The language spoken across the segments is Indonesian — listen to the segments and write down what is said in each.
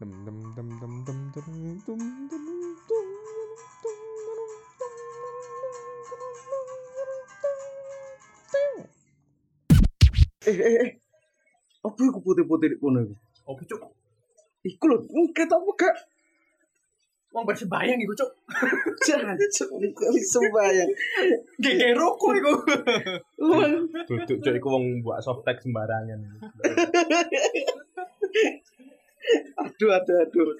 Dem dem dem dem dem dem dem dem dem Eh, eh, eh. Apa iku putih-putih di kono iku? Opo cuk? Iku lho, ketok apa gak? Wong bersembayang iku cuk. Jangan, iku sembayang. Gege rokok iku. Duduk cok iku wong buat softtek sembarangan. Aduh, aduh, aduh.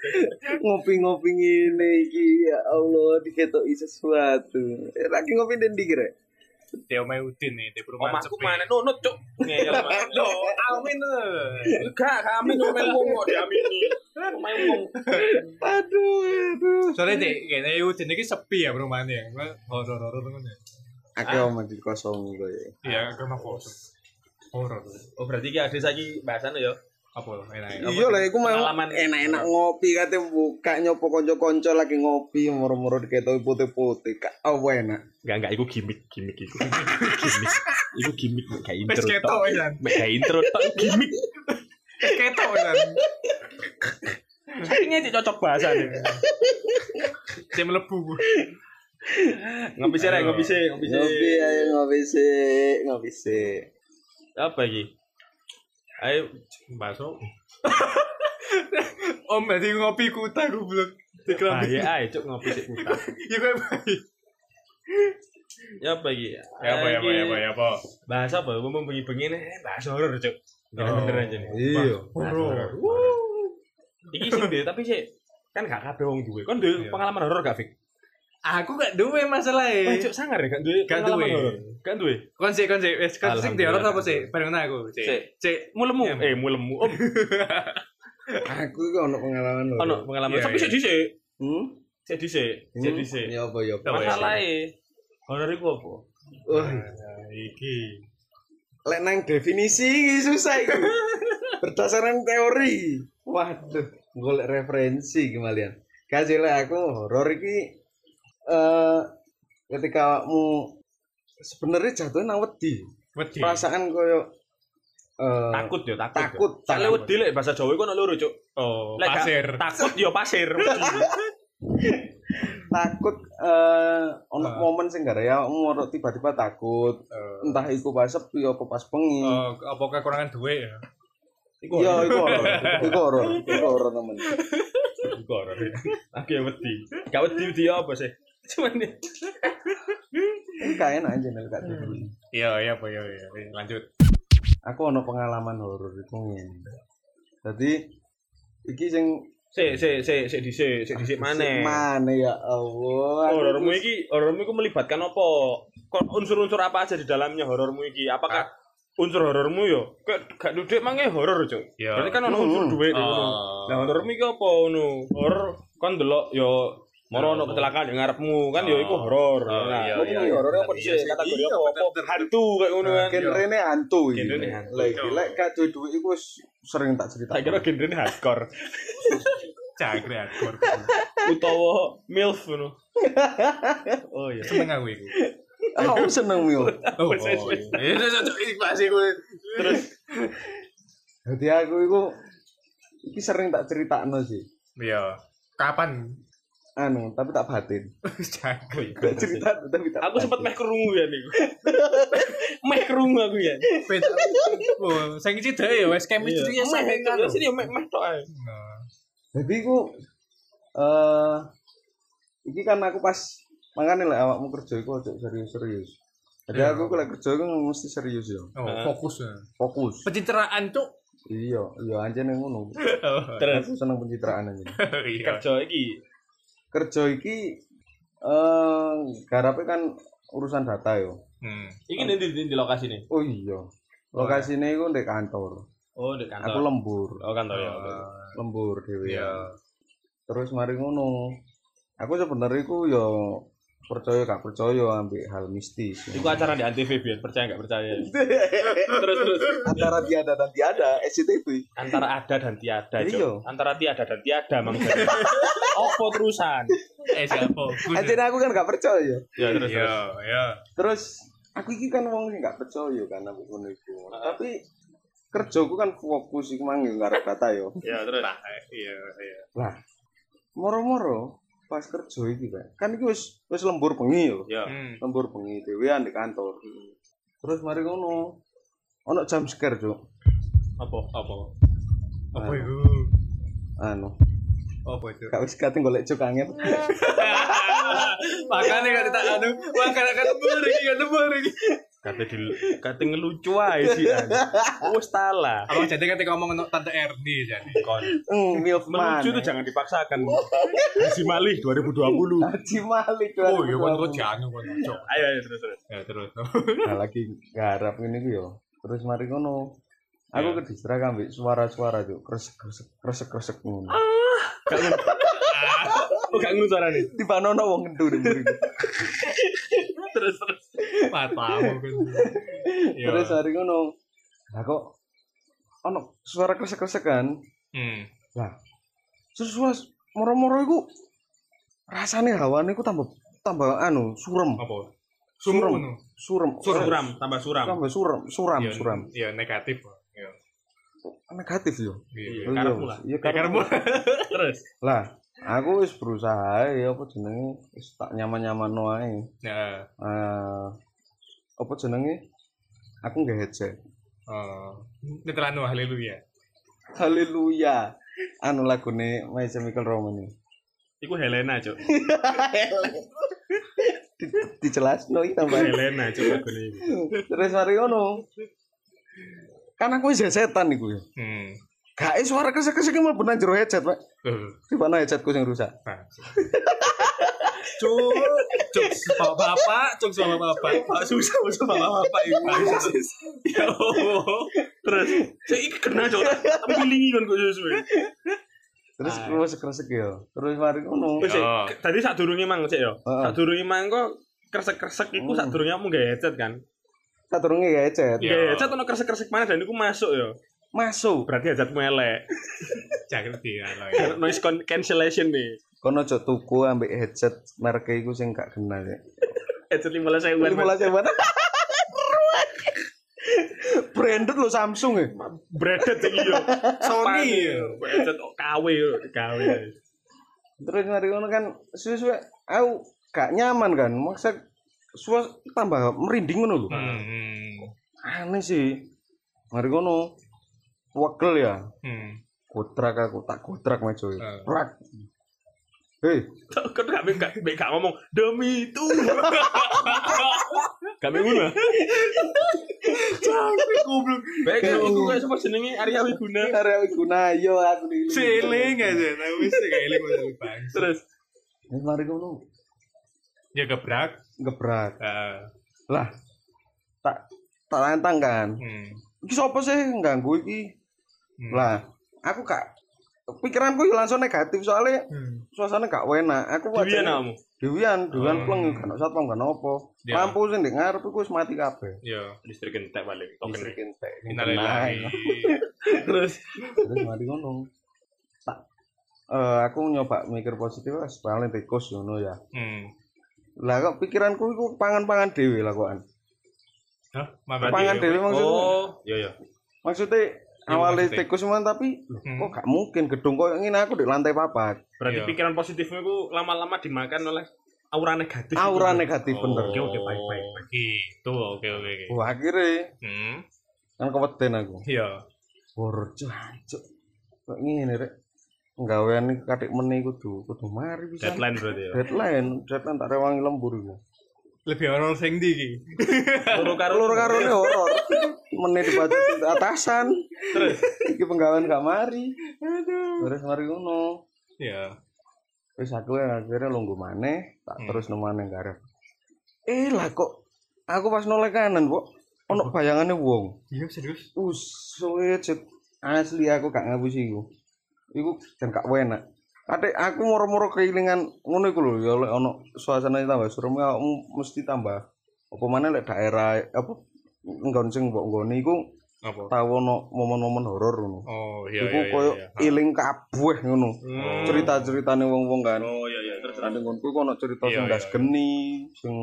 Ngopi-ngopi ngene iki, ya Allah, diketoki sesuatu. Eh, lagi ngopi ndi kira? Teo main Udin nih, di perumahan Omahku mana nunut cok. Ngeyel. Lo, amin. Gak kami ngomel wong kok diamini. Ngomel wong. Aduh, aduh. Soalnya deh, kayaknya Udin ini sepi ya perumahannya. Horor-horor temen ya. Akeh omah dikosongi koyo. Iya, karena kosong. Horor. Oh berarti ki ada saiki bahasan ya. Apa enak? Iya lah, iku mau enak-enak ngopi kate buka nyopo kanca-kanca lagi ngopi moro-moro diketoki putih-putih. Kak, apa enak? Enggak enggak iku gimmick gimmick iku. gimmick. Iku gimmick mek gak intro. Tok. kan. Mek gak intro tok gimmick. Ketok kan. Saiki cek cocok bahasa nih. Saya melebu. Ngopi sih, ngopi sih, ngopi sih. Ngopi sih, ngopi sih. Apa iki? Ayo Bakso. Om berarti ngopi kuta goblok. Kelambi. bahaya ae cuk ngopi sik putar. Ya kayak bayi. Ya apa iki? Ya apa ya apa ya apa ya apa. Bahasa apa? Mumpung bengi-bengi nih bahasa horor cuk. Bener Oh. aja nih. Iya. Horor. Iki sing tapi sih kan gak kabeh wong duwe. Kon duwe Iya. pengalaman horor gak, Fik? Aku gak duwe masalah Oh, ya. cuk sangar ya gak duwe Gak duwe. Gak duwe. Kon sih kon sih wes kon sing di horor apa sih? Bareng aku. Sik. Cek. Cek. Mulemu. Iya. Eh, mulemu. Om, Aku iku ono pengalaman lho. ono pengalaman. Iya, Tapi iya. sik dhisik. Hmm? Sik dhisik. Sik Hmm? dhisik. Ya apa ya. apa. Ya? Masalahe horor iku apa? Wah, Nah, iki. lek nang definisi iki susah iki. Berdasarkan teori. Waduh, golek referensi kemalian. Kasih lah aku horor iki eh ketika kamu sebenarnya jatuhnya nang wedi. Wedi. Perasaan koyo eh Takut yo, takut. takut, takut. wedi lek bahasa Jawa iku ono loro, Cuk. Oh, Lek pasir. Takut yo pasir. takut eh ono Ah. momen sing gara ya moro tiba-tiba takut Eh, entah iku pas sepi apa pas bengi oh, apa kekurangan duit ya? iya iku horor iku horor iku horor temen Iku horor. Aku yo wedi. Gak wedi wedi yo apa sih? Cuman ini gak enak aja nih gak dulu Iya, iya, ya, iya. Iya, Lanjut. aku ono pengalaman horor iku ngene jadi iki sing Sik, sik, sik, sik dhisik, sik dhisik maneh. mana ya Allah Horormu iki, horormu iku melibatkan apa? Kok unsur-unsur apa aja di dalamnya horormu iki? Apakah unsur horormu yo kayak gak duduk mangke horor, Cuk? Iya. Berarti kan ono Hmm. unsur duit di Oh. ngono. Nah, horormu iki apa ngono? Horor kon delok yo moro ono Oh. kecelakaan di ngarepmu kan yo iku horor. Oh, Nah, iya, iya, iya. horor apa Iya sih? sih. Kategori Iya, apa? hantu kayak ngono kan. genrene hantu iki Genrene hantu. lek lek gak duwe iku wis sering tak cerita Tak kira genrene hardcore Cagre akor. utawa milf ngono. Oh iya. Seneng aku iku. aku seneng mil Oh, iya. Gue. Terus jadi aku iku iki sering tak critakno sih Iya. Kapan? Anu tapi tak batin Cagre. tak cerita tapi tak aku sempat meh krungu ya niku. meh krungu aku ya. Beda. Oh, sing iki dhewe ya wes chemistry ya sampe kan. sini yo meh meh tok ae. Nah. jadi aku eh iki kan aku pas makanya lah awakmu kerja iku ojo serius-serius jadi Iya. aku kalau kerja iku mesti serius ya Oh, fokus ya. fokus Pencitraan, Cuk. iya iya aja nih ngono Oh, Terus aku seneng pencitraan aja iya. kerja iki kerja iki eh garape kan urusan data yo Hmm. iki ndi ndi di lokasi nih. oh iya lokasinya iku di kantor Oh, di kantor. aku lembur Oh, kantor ya. lembur dewe Iya. terus mari ngono aku sebenarnya iku yo percaya gak percaya ambil hal mistis Iku acara di Antv biar percaya nggak percaya. terus terus antara tiada dan tiada SCTV antara ada dan tiada, Iya. Antara tiada dan tiada mang. Opo terusan? Eh, siapa? Aja aku kan gak percaya Ya terus terus. Iya, iya. terus aku iki kan wong sing gak percaya kan aku ngono iku tapi kerjaku kan fokus iku mang yo ngarep data yo. Ya terus. Nah, iya iya. Lah, moro-moro pas kerja iki Pak. Kan iki wis wis lembur bengi yo. Ya. Hmm. Lembur bengi dhewean di kantor. Terus mari ngono. Ono jam scare, Cuk. Apa? Apa? Apa itu? Anu, Apa itu? gak wis kate golek cuk angin. Makanya kan tak anu, makanya kan lembur iki kan lembur iki. Kate di kate ngelucu ae sih. Wis talah. Abang jadi kan ngomong untuk tante Erni jadi. Kon. Milf man. Melucu itu jangan dipaksakan. Si Malih 2020. Haji Malik Oh iya kan kok jangan cok. Ayo ayo terus terus. Ya terus. Nah, lagi garap ini ku yo. Terus mari ngono. Aku ke distrak ambek suara-suara cuk, kresek-kresek kresek-kresek ngono. Gak ngono. Oh gak ngono carane. Dipanono wong ngendu deh. Terus terus. Matamu kan. Iya. Terus hari ngono. Lah kok ono suara kresek-kresek kan? Hmm. Terus suara moro-moro iku rasane hawane iku tambah tambah anu, surem. Apa? Suram. Surem. Suram, tambah suram. Tambah surem, suram, Iya, suram. Iya negatif. Iya. Negatif yo. Iya. Iya, karepmu lah. Iya, Karepmu. Terus. Lah, aku wis berusaha ya apa jenenge wis tak nyaman-nyaman wae. Ya. Eh apa jenenge? Aku nggak headset. Oh. Netrano haleluya. Haleluya. Anu lagune My Chemical Romance. Iku Helena, Cuk. Di, dijelasno iki tambah. Helena, Cuk lagune iku. Terus mari ngono. Kan aku wis headsetan iku ya. Hmm. Gak suara kesek-kesek mlebu nang jero headset, Pak. Di mana headsetku sing rusak? Cuk, cuk sama bapak, cuk sama bapak. Pak susah sama bapak itu. Ya Allah. Terus, saya iki kena, Cuk. Tapi lingi kan kok sesuai. Terus Ah. kresek-kresek ya. Terus mari ngono. Oh. ke- tadi sadurunge mang, Cik ya. Heeh. Sadurunge mang kok kresek-kresek iku Hmm. sadurunge kamu gak headset kan. Tak turunge ya headset. Iya. Gak headset ono kresek-kresek mana dan iku masuk ya. Masuk. Berarti headsetmu elek. Jangan dia lah. Noise cancellation nih. Kono aja tuku ambek headset merek iku sing gak kenal ya. Headset 15 ribuan. Lima belas ribuan. Branded lo Samsung ya. Branded sih iya. Sony. Headset KW yo, KW. Terus mari ngono kan suwe-suwe aku gak nyaman kan. Maksa suwe tambah merinding ngono lho. Hmm. Aneh sih. Mari ngono. Wegel ya. Hmm. Kutrak aku tak kutrak meja. Eh. Hei, Kok gak gak gak gak ngomong demi itu. Gak ngono. Capek goblok. Baik, iku kayak sapa jenenge Arya Wiguna. karya guna yo aku di. Seling aja, nah wis kayak eling bang. Terus Wis mari ngono. Ya gebrak. Gebrak. Heeh. Lah. Tak tak lantang kan. Hmm. Iki sapa sih ganggu iki? Hmm. Lah, aku gak pikiranku yo langsung negatif soalnya Hmm. suasana gak enak. Aku Dewian kamu. Dewian, Dewian Hmm. pleng kan satpam kan apa. Ya. Lampu sing ndek ngarep iku wis mati kabeh. Ya. Listrik entek balik. Token. Listrik entek. Innalillahi. Terus Terus mari ngono. Tak eh aku nyoba mikir positif wis paling tikus ngono ya. Hmm. Lah kok pikiranku iku pangan-pangan dhewe lah kokan. Hah? Pangan dhewe maksudnya. Oh, iya iya. Maksudnya Iya, awalnya maksudnya. tikus cuman tapi Hmm. kok gak mungkin gedung koyo ngene aku di lantai papat. Berarti Iya. pikiran positifmu itu lama-lama dimakan oleh aura negatif. Aura itu. negatif Oh, bener. Oke oke baik baik. baik. Gitu, oke oke oke. Wah, akhirnya Hmm. kan keweden aku. Iya. Horor jancuk. Kok ngene rek. Nggawean iki katik meni kudu kudu mari bisa. Deadline berarti ya. Deadline, deadline tak rewangi lembur iku. Lebih horor sing ndi iki? Loro karo Loro karone horor. Meni dibaca di atasan. Terus Iki penggawean gak mari. Aduh. Terus mari ngono. Ya. Wis aku yang akhirnya lungguh maneh, tak Hmm. terus nemane garep. Eh lah kok aku pas noleh kanan, Kok ono bayangane wong. Iya serius. Us, suwe. Asli aku gak ngapusi iku. Iku jan gak enak. Ate aku moro-moro keilingan ngono iku lho ya lek ono suasana tambah serem ya mesti tambah apa mana lek daerah apa nggon sing mbok nggone iku Apa? tau ono momen-momen horor ngono. Oh iya Iku iya koyo iya. iling kabeh ngono. Hmm. Cerita-ceritane wong-wong kan. Oh iya iya terus. Ada ngonku kok ono cerita Iya, sing iya, ndas iya. geni, sing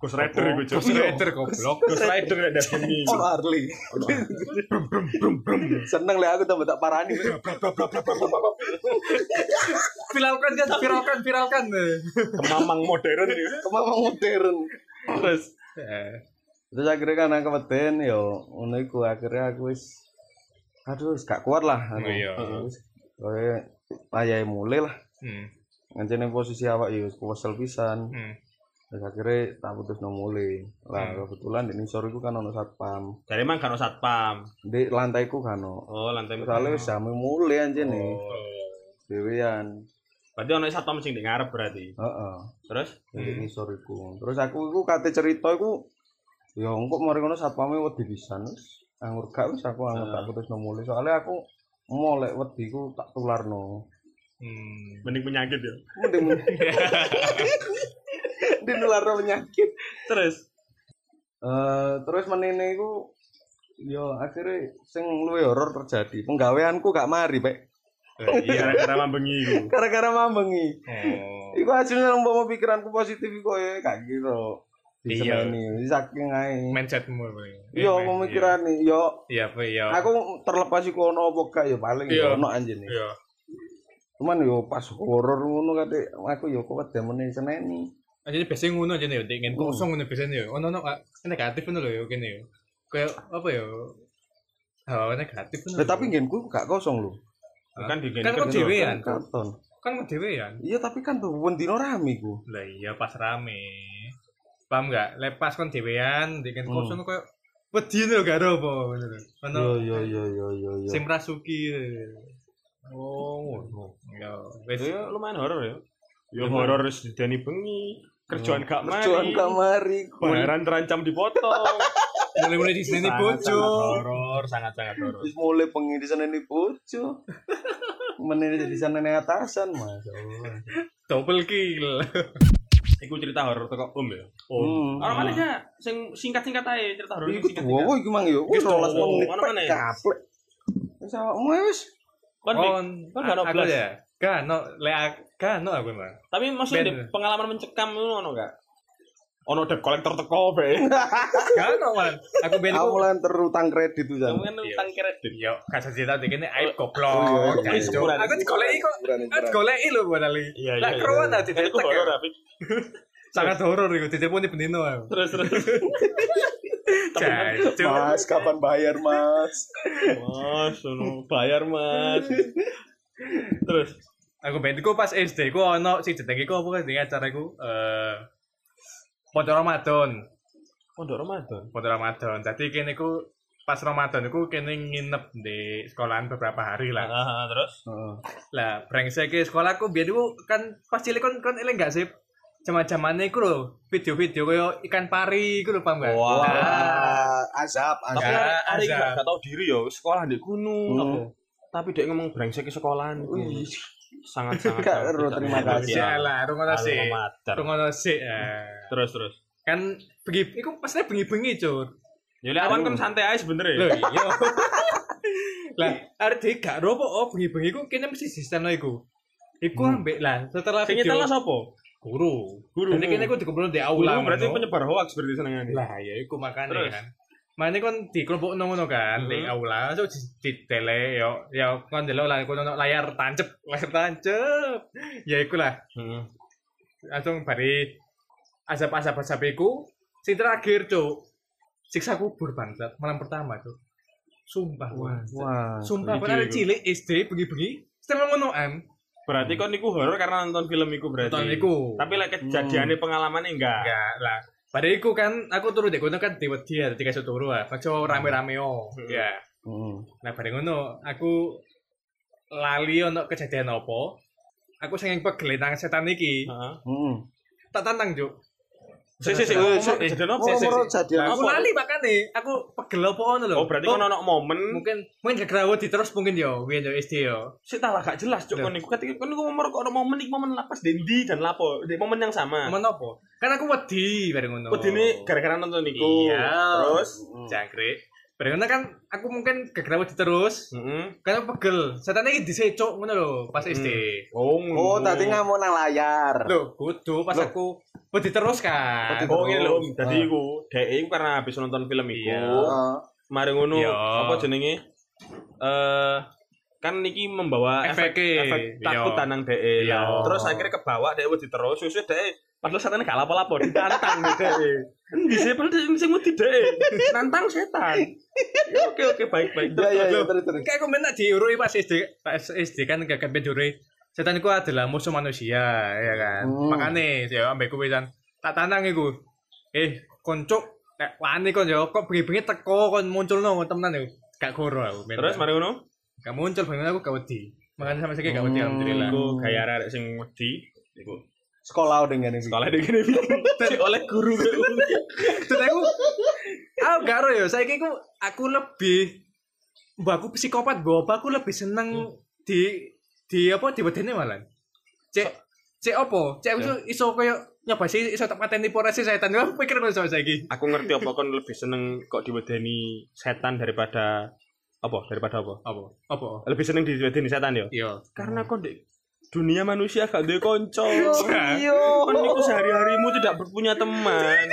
Ghost Rider Cuk. Ghost Rider goblok. Ghost Rider nek ada bengi. Oh Harley. Seneng lah aku tambah tak parani. Viralkan kan, viralkan, viralkan. Kemamang modern iki. Kemamang modern. Terus Eh, Terus akhirnya kan aku weden yo ngono iku akhirnya aku wis aduh gak kuat lah aku. Oh, iya. Koyo ayahe mulai lah. Hmm. Ngancene posisi awak yo kesel pisan. Hmm. Terus akhirnya tak putus no mulai. Lah Hmm. kebetulan di nisor iku kan ono satpam. dari mang kan satpam. Di lantaiku kan ono. Oh, lantai Soalnya wis jam mulai anjene. Oh. Dewean. Berarti ono satpam sing di ngarep berarti. Heeh. Terus Di Hmm. nisor iku. Terus aku iku kate cerita iku ya engko mari ngono satpame wedi pisan wis. Anggur gak wis aku anggur tak putus no mulai. Soalnya aku molek wedi ku tak tularno. Hmm. mending penyakit ya. Mending Mending nularno penyakit. Terus Eh terus menene iku yo akhirnya sing luwih horor terjadi. Penggaweanku gak mari, Pak. iya gara-gara mambengi iku. Gara-gara mambengi. Oh. Iku hasilnya umpama pikiranku positif iku ya gak kira. Iya. Saking ae. Mindsetmu. Yo pemikirane yo Iya, apa iya. aku terlepas iku ono apa gak ya paling Iya. yo ono anjene. Iya. Cuman yo pas horor ngono kate aku yo kok demene seneni. Jadi biasanya ngono aja nih, dengan kosong ngono biasanya. Ono ono ah, negatif ngono lho yo kene yo. Kayak apa yo? Oh, negatif ngono. Lah tapi genku gak kosong lho. Kan di Kan kok dhewean. Katon. Kan mau dhewean. Iya tapi kan tuh dino rame ku. Lah iya pas rame. Paham enggak? Lepas kon dhewean, dengan kosong koyo wedi lho gak ada apa ngono lho. Ono Yo yo yo yo yo yo. sing rasuki. Oh, ngono. Yo, wis Ya lumayan horor ya. Ya horor wis didani bengi. Kerjaan gak mari. Kerjaan gak mari. Bayaran terancam dipotong. mulai-mulai di sini bojo. Horor, sangat-sangat horor. Wis mulai pengen di sana nih bojo. Menene di sana nih atasan mas. Double kill. Iku cerita horor teko Om ya. Hmm. Orang mana ya sing singkat-singkat aja cerita horor Iku sing wow, iku mang yo. Wis Iku 12 tuh, menit ono pek mana ya? kaplek. Wis awakmu wis. Dik, kan gak ono aku blas. ya. Kan no le kan no aku mah. Tapi maksudnya Ben. di pengalaman mencekam itu ono gak? Ono debt collector teko be. Kan no man. Aku ben Aku mulai terutang kredit tuh jan. kan utang kredit. Yo, kasih cerita dikene aib Oh, goblok. iya, Guys, iya. Aku digoleki kok. Aku digoleki lho buat Ali. Iya, Lah keruan tadi horor ya. tapi. Sangat horor iku ditelepon di benino aku. Terus terus. Jancuk. Mas, kapan bayar mas? Mas, ono bayar Mas. Terus Aku ben iku pas SD ku ono sing jenenge iku apa kan di acara iku eh Pondok Ramadan. pondok Ramadan. Pondok Ramadan. Jadi kene iku pas Ramadan iku kene nginep di sekolahan beberapa hari lah. Ah, terus Heeh. Lah, brengsek ke sekolahku biar iku kan pas cilik kon kon eling gak sih? Zaman-zamane iku lho, video-video koyo ikan pari iku lho paham gak? Wah. Nah, Wah, azab, tapi azab. Ya, hari gak, gak tau diri yo sekolah di gunung. Tapi dia ngomong brengsek ke sekolahan. Wih. Sangat sangat. Terima kasih. ya lah, rungono sih. Mater. Rungono sih. eh. Terus terus. Kan bengi iku pasnya bengi-bengi, Cur. Ya lek awan kan santai aja sebenernya. Lho, iya. Lah, arep gak ropo oh bengi-bengi iku kene mesti sistem iku. Iku Hmm. ambek lah setelah Sing video nyetel sapa? guru. Guru. Jadi kene iku dikumpul di Guru aula. berarti ngono. penyebar hoax berarti senengane. Lah ya iku makane Terus? kan. Mane kon di kelompok ngono kan, di aula so di, di tele yo yo kon delok lah kon ono layar tancep, layar tancep. Ya iku lah. Heeh. Langsung bari asap-asap asap iku sing terakhir, Cuk. Siksa kubur bangsat malam pertama, Cuk. Sumpah, wah. Wah. Sumpah iku. cilik SD bengi-bengi, setelah ngono am. Berarti kon niku horor karena nonton film iku berarti. Nonton iku. Tapi lek kejadiannya pengalamannya enggak. Enggak lah. Pada iku kan aku turu dek kono kan di wedi ya, dikasih turu ah. Kaco rame-rame oh. Hmm. Ya. Hmm. Nah, pada ngono aku lali ono kejadian apa? Aku sing pegel nang setan iki. Heeh. Hmm. Tak tantang, Juk. Si si si. Eh, Kejadian apa? Menurut jadian Aku lali makane, aku pegel apa ngono lho. Oh berarti kon ono momen mungkin mungkin gak wedi terus mungkin yo, biyen yo SD yo. sih tak gak jelas cuk Loh. kon niku ketika kon niku ngomong kok ono momen iki momen lapas dendi dan lapo di momen yang sama. Momen apa? Kan aku wedi bareng ngono. Ini gara-gara nonton niku. Iya. Terus Hmm. jangkrik. Bareng ngono kan aku mungkin gak wedi terus. Heeh. Kan aku pegel. Setan iki disecok ngono lho pas SD. Oh, Oh, tadi ngamuk nang layar. Loh, kudu pas Loh. aku Oh diteruskan. Oh, Oh ngene lho, Terus. dadi Ah. iku dhek iku karena habis nonton film iku. Iya. Heeh. Mari ngono Iya. apa jenenge? Eh kan niki membawa efek Efeknya. efek takut Iya. tanang dhek. Iya. Lah, Terus akhirnya kebawa dhek wedi terus, wis dhek padahal setan gak lapo-lapo ditantang dhek. Bisa padahal dhek sing wedi dhek. Nantang setan. Ya, Oke oke baik baik. Iya iya Loh. terus terus. Kayak komen tak diurui pas SD, pas SD kan gak kan diurui. Setan itu adalah musuh manusia, ya kan. Hmm. Makanya ya ambek kowe kan tak tantang iku. Eh, koncok nek wani kon yo kok bengi-bengi teko kon munculno temenan yo. Gak goro aku. Terus mari ngono. gak muncul bengi aku gak wedi. Makanya sampai saiki gak wedi Hmm. alhamdulillah. Iku gaya arek sing wedi. Iku Sekolah udah ngene iki. sekolah dek gini Si oleh guru Terus aku aku ero yo, saiki aku aku lebih aku psikopat, mbak aku lebih seneng di di apa di wedene malah. Cek cek apa? Cek iso iso koyo nyoba sih iso tak pateni pora sih setan. Aku pikir ngono sama saiki. Aku ngerti apa kon lebih seneng kok diwedeni setan daripada apa daripada apa? Apa? Apa? Lebih seneng diwedeni setan ya? Iya. Karena kon di dunia manusia gak duwe kanca. Iya. Kon niku sehari-harimu tidak berpunya teman.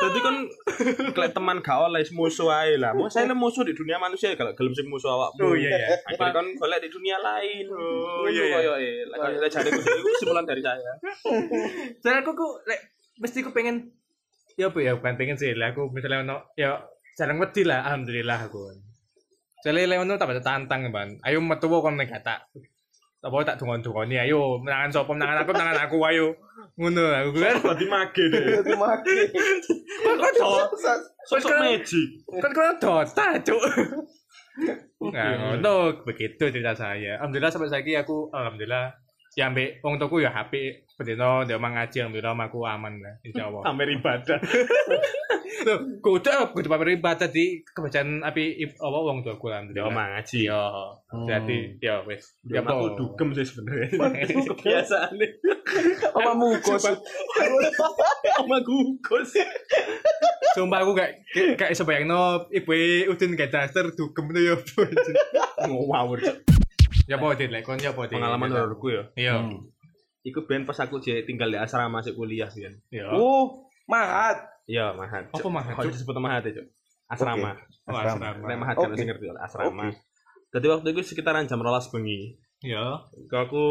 Jadi kon klek teman gak oleh musuh ae lah. Mau saya musuh di dunia manusia kalau gelem sing musuh awakmu. Oh iya ya. Akhirnya kon golek di dunia lain. Oh, iya, iya. kalau jare itu kesimpulan dari saya. Jadi aku ku lek mesti ku pengen ya apa ya bukan pengen sih lah aku misalnya ono ya jarang wedi lah alhamdulillah aku. Jadi lek ono tak tantang ban. Ayo metu kon nek kata. Apa tak dungon-dungoni ayo menangan sapa menangan aku menangan aku ayo. Ngono aku kan. Berarti mage deh. Itu mati. Kok do- Sosok magic. kan kau Dota, Cuk. Nah, ngono begitu cerita saya. Alhamdulillah sampai saiki aku alhamdulillah ya ambek wong tuku ya HP bedino dia omah ngaji alhamdulillah omahku aman lah insyaallah. Sampai ibadah. Loh, kudu kudu pamer ibadah di kebacan api apa wong alhamdulillah. omah ngaji. Iya. Hmm. Jadi ya wis. Ya Ya aku dugem sih sebenarnya. Kebiasaan nih. Apa mukos? Sama gugos. Sumpah aku gak gak iso bayangno ibu Udin gak daster dugem itu ya. Ngawur. Ya apa Udin lek kon ya apa? Pengalaman hororku ya. Iya. Hmm. Iku ben pas aku tinggal di asrama masih kuliah sih. Iya. Oh, mahat. Iya, Mahat. Apa Mahat, Kok Cuk? disebut Mahat ya, Cuk? Asrama. Oh, Asrama. Nek Mahat Oke. kan sing ngerti asrama. Jadi waktu itu sekitaran jam rolas bengi. Iya. Kok aku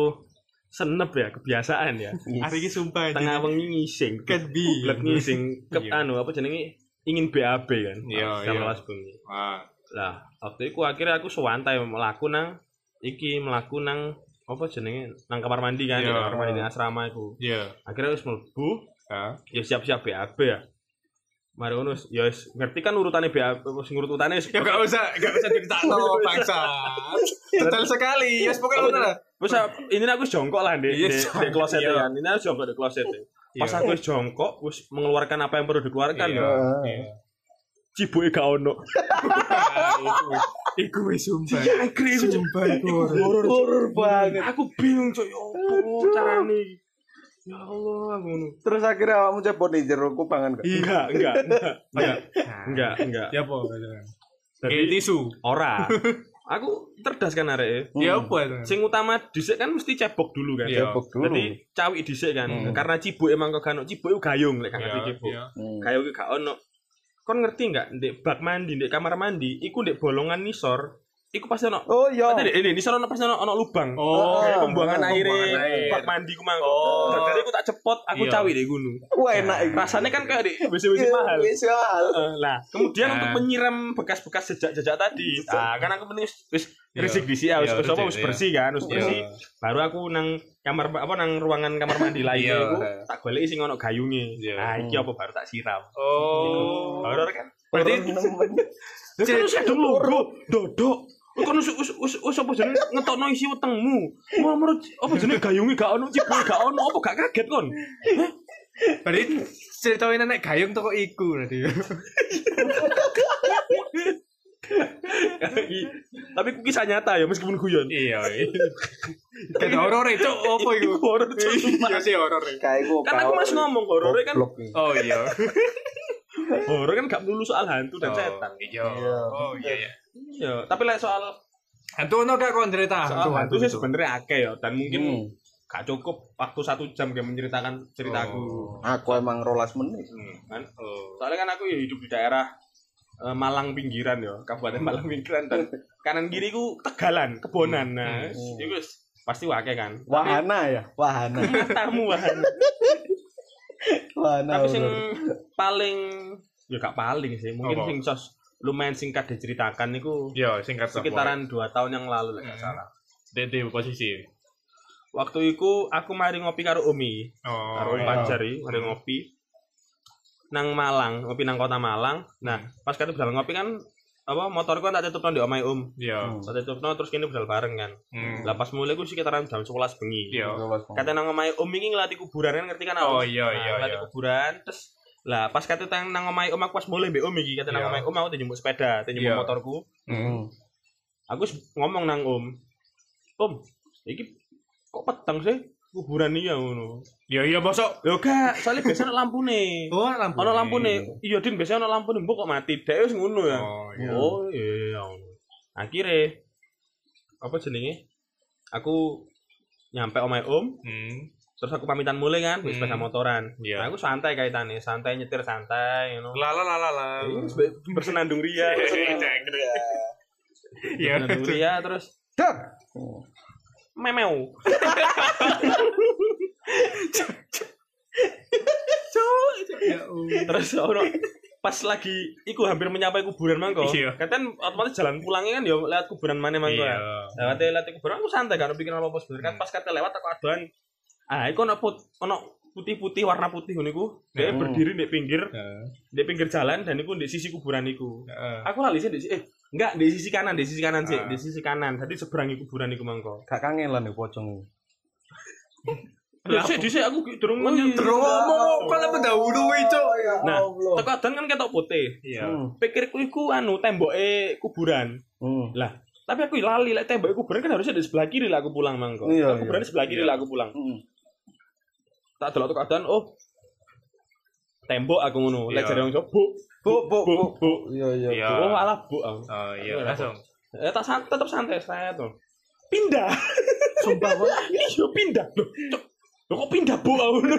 senep ya, kebiasaan ya. Hari ini sumpah Tengah wengi ngising. Can be. Blek ngising ke Iya. anu apa jenenge ingin BAB kan. Iya, jam iya. rolas bengi. Wah. Lah, waktu itu akhirnya aku sewantai melaku nang iki melaku nang apa jenenge nang kamar mandi kan, Iya. di kamar mandi di asrama iku. Iya. Akhirnya wis mlebu, Ya. ya siap-siap BAB ya. Mari ngono wis- ya wis ngerti kan urutannya BAB wis ngurut utane wis. Ya gak usah, gak usah cerita bangsa. Detail sekali. Ya pokoknya ngono lah. Wis ini aku jongkok lah di Iya, di, di kloset iya. kan. Ini aku jongkok di kloset. Pas Iya. aku wis jongkok wis mengeluarkan apa yang perlu dikeluarkan Iya. ya. Iya. Cibuke gak ono. Iku wis sumpah. Cuk. Sumpah iku horor. Horor banget. Aku bingung coy, ya apa carane? Ya Allah, ngono. Terus akhirnya awakmu cepot di jero kubangan gak? Enggak, enggak, enggak. Enggak, enggak, enggak. Ya apa? Jadi tisu. ora. Aku cerdas kan arek. Ya apa itu? Sing utama dhisik kan mesti cebok dulu kan. Iya. Cepok dulu. Jadi cawi dhisik kan. Hmm. Karena cibuk emang kok gak ono cibuk gayung lek gak ngerti Iya, cibuk. iya. Hmm. Gayung iki gak ono. Kon ngerti enggak ndek bak mandi, ndek kamar mandi, iku ndek bolongan nisor, iku pasti ono Oh iya. Pasti ini nisor ono pasti ono, ono lubang. Oh, Kayak pembuangan oh, air, bak mandi ku mang. Oh. Jadi aku tak cepot, aku Iya. cawi deh gunung. Wah enak. Rasanya kan kayak di WC-WC Iya, mahal. Wis mahal. Eh, Lah, kemudian Nah. untuk menyiram bekas-bekas jejak-jejak tadi, ah kan aku penting wis- Iya. risik di sini, wis wis iya. bersih kan, wis Iya. bersih. Baru aku nang kamar apa nang ruangan kamar mandi lain Iya. iku tak goleki sing ono gayunge. Iya. Nah, iki apa baru tak siram. Oh. Horor kan? Berarti. Ya kan logo, dodok. Kan wis wis wis wis apa jenenge ngetokno isi wetengmu. Mau menurut apa jenenge gayunge gak ono, cibuke gak ono, apa gak kaget kon? Berarti ceritain nenek gayung toko iku berarti. Tapi ku kisah nyata ya meskipun guyon. Iya. Kan horor itu apa iku? Horor, Cuk. Iya sih horor. Kayak gue. Kan aku masih ngomong horor kan Oh iya. Horor kan gak melulu soal hantu dan setan. Iya. Iya. Oh iya iya. Ya, tapi lek soal Hantu ono gak kon cerita? soal hantu sih sebenarnya akeh ya dan mungkin Hmm. gak cukup waktu satu jam dia menceritakan ceritaku Oh. Aku emang rolas menit. Hmm, kan Oh. soalnya kan aku ya hidup di daerah eh, Malang pinggiran ya Kabupaten Malang pinggiran dan kanan kiri ku Tegalan Kebonan nah Hmm. itu wis pasti wake kan Wahana ya, wahana. tamu wahana Wahana. tapi sing paling ya gak paling sih mungkin Apa? sing sos lumayan singkat diceritakan niku Yo, singkat sekitaran dua tahun yang lalu lah gak Hmm. salah Dede posisi. waktu itu aku mari ngopi karo Umi Oh. karo iya. Mari ngopi nang Malang ngopi nang kota Malang nah pas kate budal ngopi kan apa motorku kan tak tutupno di omai Om Iya. Hmm. tak tutupno terus kene budal bareng kan Hmm. lah pas mulai ku sekitaran jam 11 bengi Iya. kate nang omai Om iki ngelati kuburan kan ngerti kan Oh, aku? iya, Nah, iya, ngelati iya. kuburan terus lah pas kate tang nang omai Om aku pas mulai mbek Om iki kate nang Iya. omai Om aku dijemput sepeda dijemput Iya. motorku Hmm. aku ngomong nang Om Om iki kok peteng sih kuburan iki ya ngono Iya, iya, bosok. Lho gak, soalnya biasanya ana lampune. Oh, lampu. Ana lampune. Iya, Din, biasanya ana lampune, mbok kok mati. Dek wis ngono ya. Oh, iya. Oh, iya. Akhirnya apa jenenge? Aku nyampe omai Om, Hmm. terus aku pamitan mulai kan, wis Hmm. sepeda motoran. Iya. Nah, aku santai kaitannya, santai nyetir santai, you know. Lala lala lala. Iya, bersenandung ria, Iya. bersenandung ria terus Dar. Memeu. Ya terus ono pas lagi iku hampir menyampai kuburan mangko. Iya. Kan otomatis jalan pulangnya kan ya lewat kuburan mana mangko. Iya. Lewat lewat kuburan aku santai kan bikin apa-apa sebenarnya kan pas kata lewat aku aduan. Ah, iku ono put ono putih-putih warna putih ngono iku. Dia Hmm. berdiri di pinggir di pinggir jalan dan iku di sisi kuburan iku. Aku lali sih di sisi- eh enggak di sisi kanan, di sisi kanan sih, Ah. di sisi kanan. Tadi seberangi kuburan iku mangko. Gak kangelan nih pocong. Lah sih dhisik aku ki durung Terus ngomong apa lah pendahulu itu. Nah, teko adan kan ketok putih. Iya. Hmm. Pikirku iku anu temboke kuburan. Hmm. Lah, tapi aku lali lek tembok kuburan kan harusnya di sebelah kiri lah aku pulang mangko. Iya, Aku kuburan di sebelah kiri Iya. lah aku pulang. Hmm. Tak delok keadaan oh tembok aku ngono. Lek Iya. jare wong bu Bu, bu, bu bu. bu. Iya, iya. Iya. Oh bu. aku. Oh, iya, langsung. Eh tak san- tetep santai saya tuh. Pindah. Sumpah kok. Iya pindah. Loh, kok pindah bu aku ngono.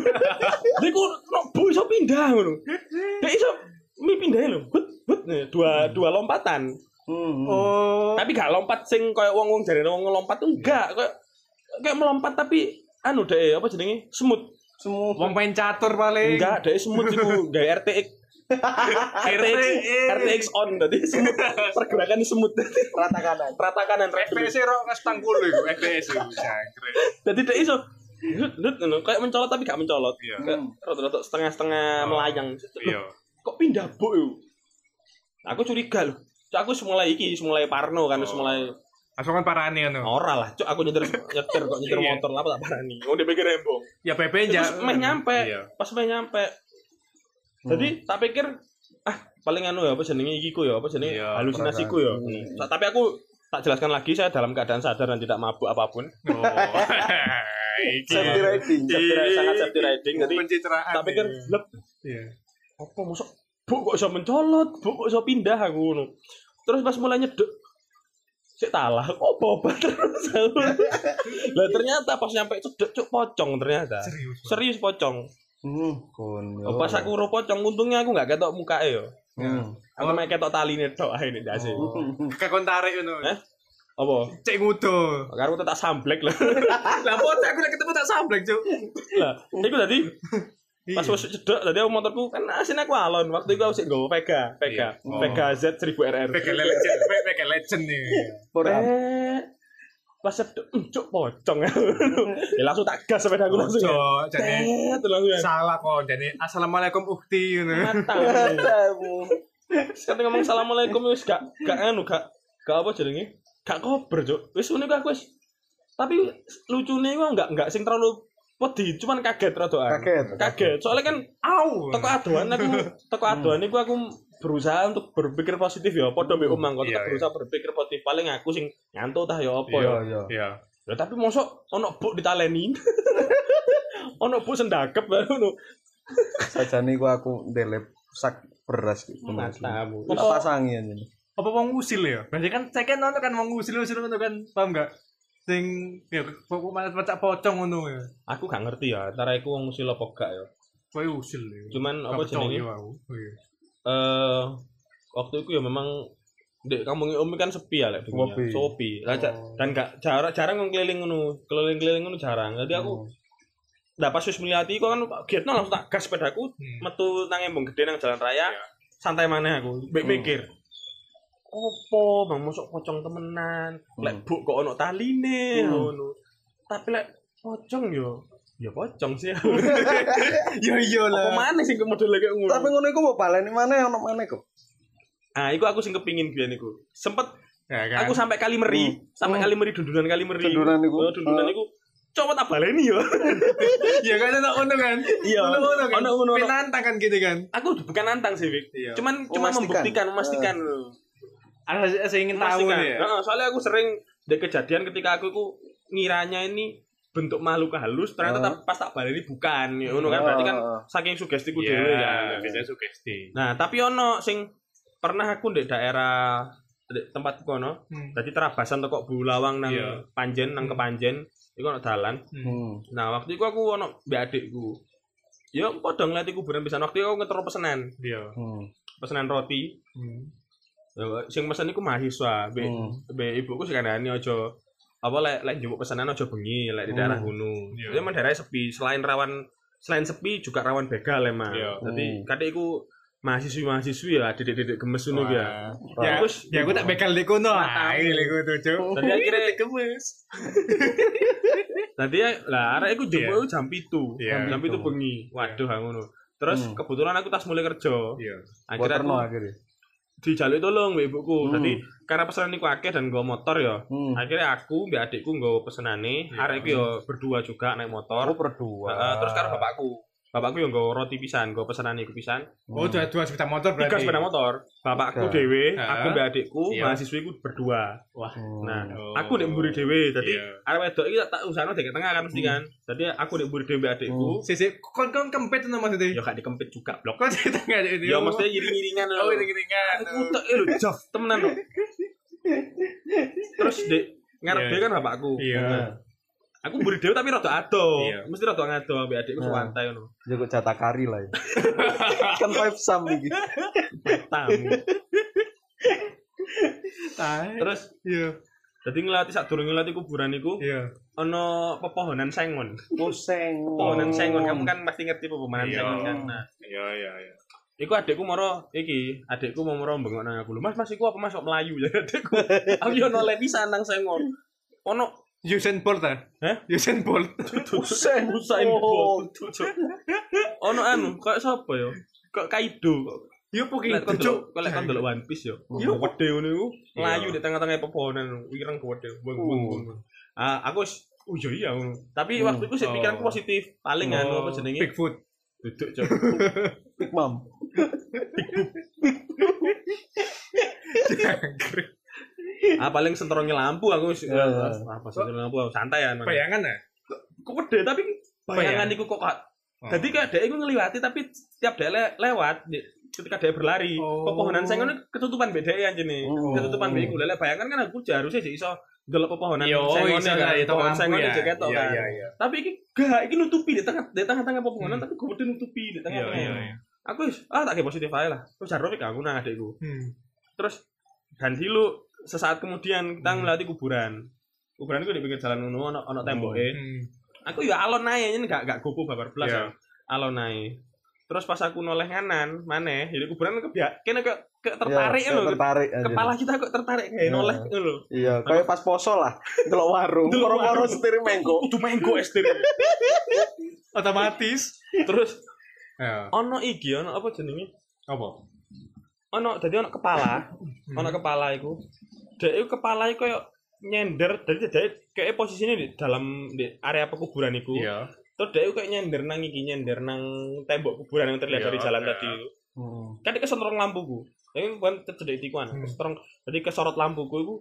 Dia kok no, bu iso pindah ngono. Dia iso mi pindah lho. But but nih, dua dua lompatan. Hmm. Oh. Tapi gak lompat sing koyo wong-wong jare wong ngelompat tuh enggak. Kayak kayak melompat tapi anu deh apa jenenge? Semut. Semua. Wong main catur paling. Enggak, deh semut iku gawe RTX. RTX, RTX on tadi semut pergerakan semut Rata kanan. rata kanan FPS ro kas 80 iku FPS iku jangkrik. jadi dia iso lut ngono kayak mencolot tapi gak mencolot Iya. kayak rada-rada setengah-setengah Oh. melayang Iya. kok pindah bu yuk aku curiga loh aku mulai iki mulai parno kan Oh. mulai Langsung kan parani anu. ora lah cuk aku nyetir nyetir kok nyetir Iya. motor lah apa tak parani oh dia pikir rembong Ya PP aja. terus meh nyampe Iya. pas meh nyampe jadi tak pikir ah paling anu ya apa jenenge iki ku ya apa jenenge Iya, halusinasiku ya. Sa- tapi aku tak jelaskan lagi saya dalam keadaan sadar dan tidak mabuk apa pun Oh. Safety riding. Safety riding, sangat safety riding jadi pencitraan. tak pikir iki. lep Iya. apa masuk bu kok bisa mencolot bu kok bisa pindah aku ngono terus pas mulai nyedek sik talah kok obat terus aku. lah ternyata pas nyampe cedek cuk pocong ternyata Serius. serius pocong Hmm. Oh, pas aku ro pocong untungnya aku nggak ketok muka ya Hmm. aku main ketok tali tok ae nek dasi Oh. Kakon tarik ngono. Eh? apa Cek ngudo. karo tak samblek lah Lah foto aku lek ketemu tak samblek, Cuk. lah iku tadi pas Iya. wis cedek tadi aku motorku kan asin aku alon waktu itu aku sih nggawa Vega Vega Iya. Oh. Vega Z 1000 RR PK legend, PK legend nih. Ora. Pas sedek "Hmm, cuk pocong ya langsung tak gas sepeda aku langsung ya Cok, jadi ya salah kok. Jadi assalamualaikum ukti ngono. mata sekarang ngomong assalamualaikum wis gak gak anu gak gak apa jenenge gak kober cuk wis ngono aku wis tapi lucunya gua enggak enggak sing terlalu wedi cuman kaget rada Kaget. kaget soalnya kan Au. teko aduan aku teko aduan iku aku berusaha untuk berpikir positif ya padha mbek omang kok Iya, tetep berusaha berpikir positif paling aku sing nyantuk tah ya apa Iya, ya iya. Iya. Ya tapi mosok ono buk ditaleni. ono buk sendakep ngono. Sajane ku aku ndelep sak beras gitu. Matamu. Tak pasangi aja. Apa wong usil ya? Berarti kan saya kan nonton kan wong usil usil ngono kan, paham enggak? Sing ya kok malah pecah pocong ngono ya. Aku gak ngerti ya, antara iku wong usil apa gak ya. Kowe usil ya. Cuman apa jenenge? aku. Iya. Eh waktu itu ya memang Dek kampung Umi kan sepi ya lek dunia. Sepi. Lah, Oh. dan gak jarang jarang wong keliling ngono. Keliling-keliling ngono jarang. Jadi aku Nah pas wis melihat iku kan giatno langsung tak gas sepedaku Hmm. metu nang embong gede nang jalan raya. Iya. Santai maneh aku. Mbek Hmm. Opo bang masuk pocong temenan. Lek Hmm. buk kok ono taline Hmm. ngono. Tapi lek pocong yo ya pocong sih. Ya iya Apa maneh sing model kayak ngono. Tapi ngono iku mau baleni mana ono mana kok. Ah, iku aku sing kepingin biyen iku. Sempet Ya kan. aku sampai kali meri, sampai Hmm. kali meri dundunan kali meri. Dundunan iku. Oh, dundunan iku. Coba tak baleni yo. ya kan ono ono kan. Iya. Ono ono kan. Ono ono. ono. Penantang kan gitu kan. Aku bukan nantang sih, Vic. Iya. Cuman cuma Memastikan. membuktikan, memastikan. Ada saya ingin tahu Memastikan. nih ya. Heeh, soalnya aku sering ada kejadian ketika aku iku ngiranya ini bentuk makhluk halus ternyata tak- pas tak baleni bukan ya ngono kan berarti kan saking sugestiku Iya, dhewe kan biasanya sugesti. nah tapi ono sing pernah aku di daerah di tempat kono Hmm. jadi terabasan toko Bulawang nang Iya. Panjen nang Hmm. Kepanjen iku ono dalan Hmm. nah waktu itu aku ono mbek adikku ya padha ngeliat kuburan pisan waktu itu aku ngetero pesenan Iya. Hmm. pesenan roti Ya, sing pesen iku mahasiswa mbek Hmm. mbek ibuku sing kandhani aja apa lek lek njupuk pesanan aja bengi lek di daerah Hmm. gunung. Iya. Itu emang daerahnya sepi, selain rawan selain sepi juga rawan begal emang. Iya. Jadi Hmm. kadek iku mahasiswi-mahasiswi ya didik-didik gemes ngono ya. Ya, Terus ya aku tak bekal di kono. Ah, Matamu. ini kono tuh, Cuk. Tadi akhirnya gemes. Tadi ya lah arek iku njupuk Iya. jam 7. Iya. Jam 7 bengi. Waduh ha ngono. Terus Hmm. kebetulan aku tas mulai kerja. Iya. Akhirnya aku akhirnya. Dijaluk tolong mbek ibuku. Hmm. Jadi karena pesanan iku akeh dan nggo motor ya. Hmm. Akhirnya aku mbak adikku nggo pesenane, Iya. arek yo berdua juga naik motor. Oh berdua. Heeh, terus karo bapakku. Bapakku yang nggo roti pisan, nggo pesenane iku pisan. Oh, dua dua sepeda motor Tiga berarti. sepeda motor. Bapakku Tiga. dhewe, aku mbak adikku, Iya. mahasiswiku berdua. Hmm. Nah, Oh. aku nek mburi dhewe. Dadi Iya. arek wedok iki tak tak usahno dek tengah kan mesti kan. Jadi aku nek mburi dhewe mbak adikku, Si si kon kon kempet tuh maksudnya. ya gak dikempit juga blok. Di tengah ini? Ya mesti iring-iringan lho. Oh, ini kan. Aku tek lho, jaf temenan lho. Terus dek ngarep dhewe kan bapakku. Iya. Nah, Aku mburi dhewe tapi rada ado. Iya. Mesti rada ngado mbak adikku Nah. santai ngono. Jago jatah kari lah ya. kan five sam iki. Tamu. Tai. Terus Iya. Jadi ngelati sak durung ngelati kuburan iku Iya. ono pepohonan sengon. Pusing. Pepohonan sengon kamu kan pasti ngerti pepohonan Iya. sengon kan. Nah, Iya, iya, iya. iku adekku moro iki, adekku mau moro bengok nang aku. Mas, Mas iku apa Mas kok melayu ya adekku. aku yo noleh pisan nang sengon. Ono Usain Bolt ah? Hah? Usain Bolt. Usain Usain Bolt. Ono anu, kayak sapa yo? Kok Kaido kok. Yo cuk. delok, kok lek kon delok One Piece yo. Yo gede ngono iku. Melayu Iya. di tengah-tengah pepohonan, ireng gede. Bung. Ah, aku Oh iya iya. Tapi Hmm. waktu itu sih Oh. pikiranku positif. Paling anu apa jenenge? Bigfoot. Duduk cok. Big Mom. ah paling sentrongnya lampu aku wis. Iya. Apa sentrongnya lampu santai ya. Bayangan ya? Kok gede tapi bayangan Bayang. iku kok kok- Oh. Jadi kayak dia itu ngeliwati tapi setiap dia le- lewat ketika dia berlari Oh. pepohonan sengon itu ketutupan beda ya jadi Oh. ketutupan beda lele bayangan kan aku harusnya sih iso delok pepohonan iso kan lah, itu pohon lampu sengonnya ya. juga ketok Iya, kan iya, iya. tapi ini gak ini nutupi di tengah di tengah-tengah pepohonan Hmm. tapi gue nutupi di Iya, tengah-tengah iya, iya. aku wis ah tak kayak positif aja lah terus jarro aku nang adekku Hmm. terus dan dulu sesaat kemudian kita Hmm. ngelati kuburan kuburan itu di pinggir jalan ngono ono ono temboknya Hmm. aku ya alon naik ini gak gak gopo babar belas Iya. ya alon naik terus pas aku noleh kanan mana jadi kuburan kebia kena ke, ke tertarik Ya, loh tertarik kepala kita kok tertarik kayak Iya. noleh ngono Iya, kayak pas poso lah. Delok warung, warung. setir mengko. kudu menggo es diri. Otomatis. terus Ya. ono iki ono apa jenenge Apa? ono jadi ono kepala Hmm. ono kepala iku dek iku kepala iku kayak nyender jadi dia kayak posisinya di dalam di area pekuburan iku Iya. terus dia iku kayak nyender nang iki nyender nang tembok kuburan yang terlihat Iya, dari jalan iya. tadi itu Hmm. kan dia kesentrong lampuku ini bukan terjadi tikuan Hmm. kesentrong jadi kesorot lampuku itu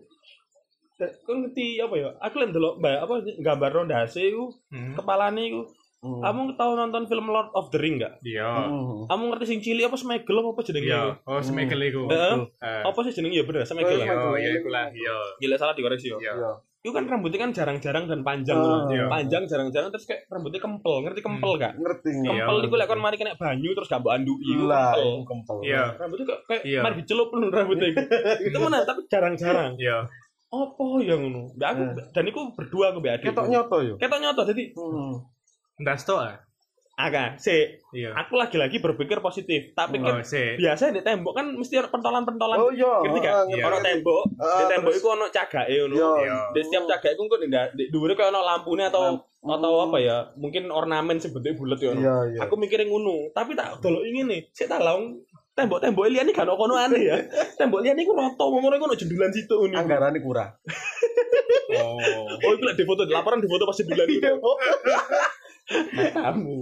kau ngerti apa ya aku lihat dulu mbak apa gambar rondase itu Hmm. kepalanya itu Hmm. kamu tahu nonton film Lord of the Ring gak Iya. Hmm. kamu ngerti sing cilik apa Smegel apa apa jenenge Iya. Oh, semekel iku. Heeh. Eh. apa sih jenenge ya bener Smegel Oh, ya Iya, iya iku lah. Iya. gila salah dikoreksi ya Iya. Iya. itu kan rambutnya kan jarang-jarang dan panjang tuh. iya. panjang jarang-jarang terus kayak rambutnya kempel ngerti kempel gak ngerti Iya. kempel itu lek kon mari kena banyu terus gak mbok lah kempel kempel Iya. rambutnya kayak, kayak Iya. mari dicelup lu rambutnya itu itu mana tapi jarang-jarang Iya. apa yang ngono Mbak aku Eh. dan itu berdua aku mbak adik ketok nyoto yo ketok nyoto jadi hmm. Ndas tok ah. agak si Iya. aku lagi-lagi berpikir positif tapi Oh, kan sih. biasa di tembok kan mesti ada pentolan-pentolan oh iya ngerti gak? ah, Iya. ono tembok Ah, di tembok terus- itu ono cagake ngono Iya. Iya. di setiap cagak itu kok enggak di dhuwure kayak ono lampune atau Hmm. atau apa ya mungkin ornamen sing bentuknya bulat ya ono. iya iya aku mikirin ngono tapi tak delok ingin nih sik tak laung tembok-tembok liyane gak ono kono aneh ya tembok liyane iku rata ngono iku ono jendulan situ ngono anggarannya kurang Oh. oh iku lek di foto laporan di foto pas jendulan itu kamu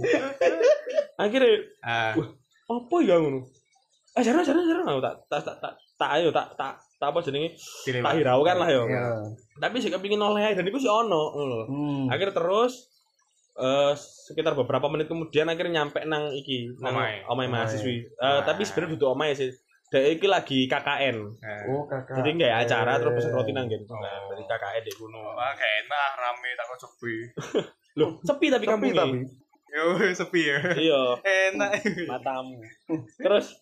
akhirnya Ah. apa ya ngono eh jarang jarang jarang aku tak tak tak tak tak ayo tak tak tak apa jenenge tak hiraukan lah yo Iya. tapi sih kepingin oleh dan itu sih ono. Hmm. akhirnya terus eh sekitar beberapa menit kemudian akhirnya nyampe nang iki nang Omai. omai Omai. mahasiswi Eh, Ah. tapi sebenarnya duduk omai sih Dek iki lagi KKN Ah. oh kakak jadi nggak acara terus pesen roti nang Oh. gitu nah dari KKN di gunung Wah, kayak enak rame tak sepi. loh sepi tapi kampung tapi Yo, sepi ya. iya Enak. matamu terus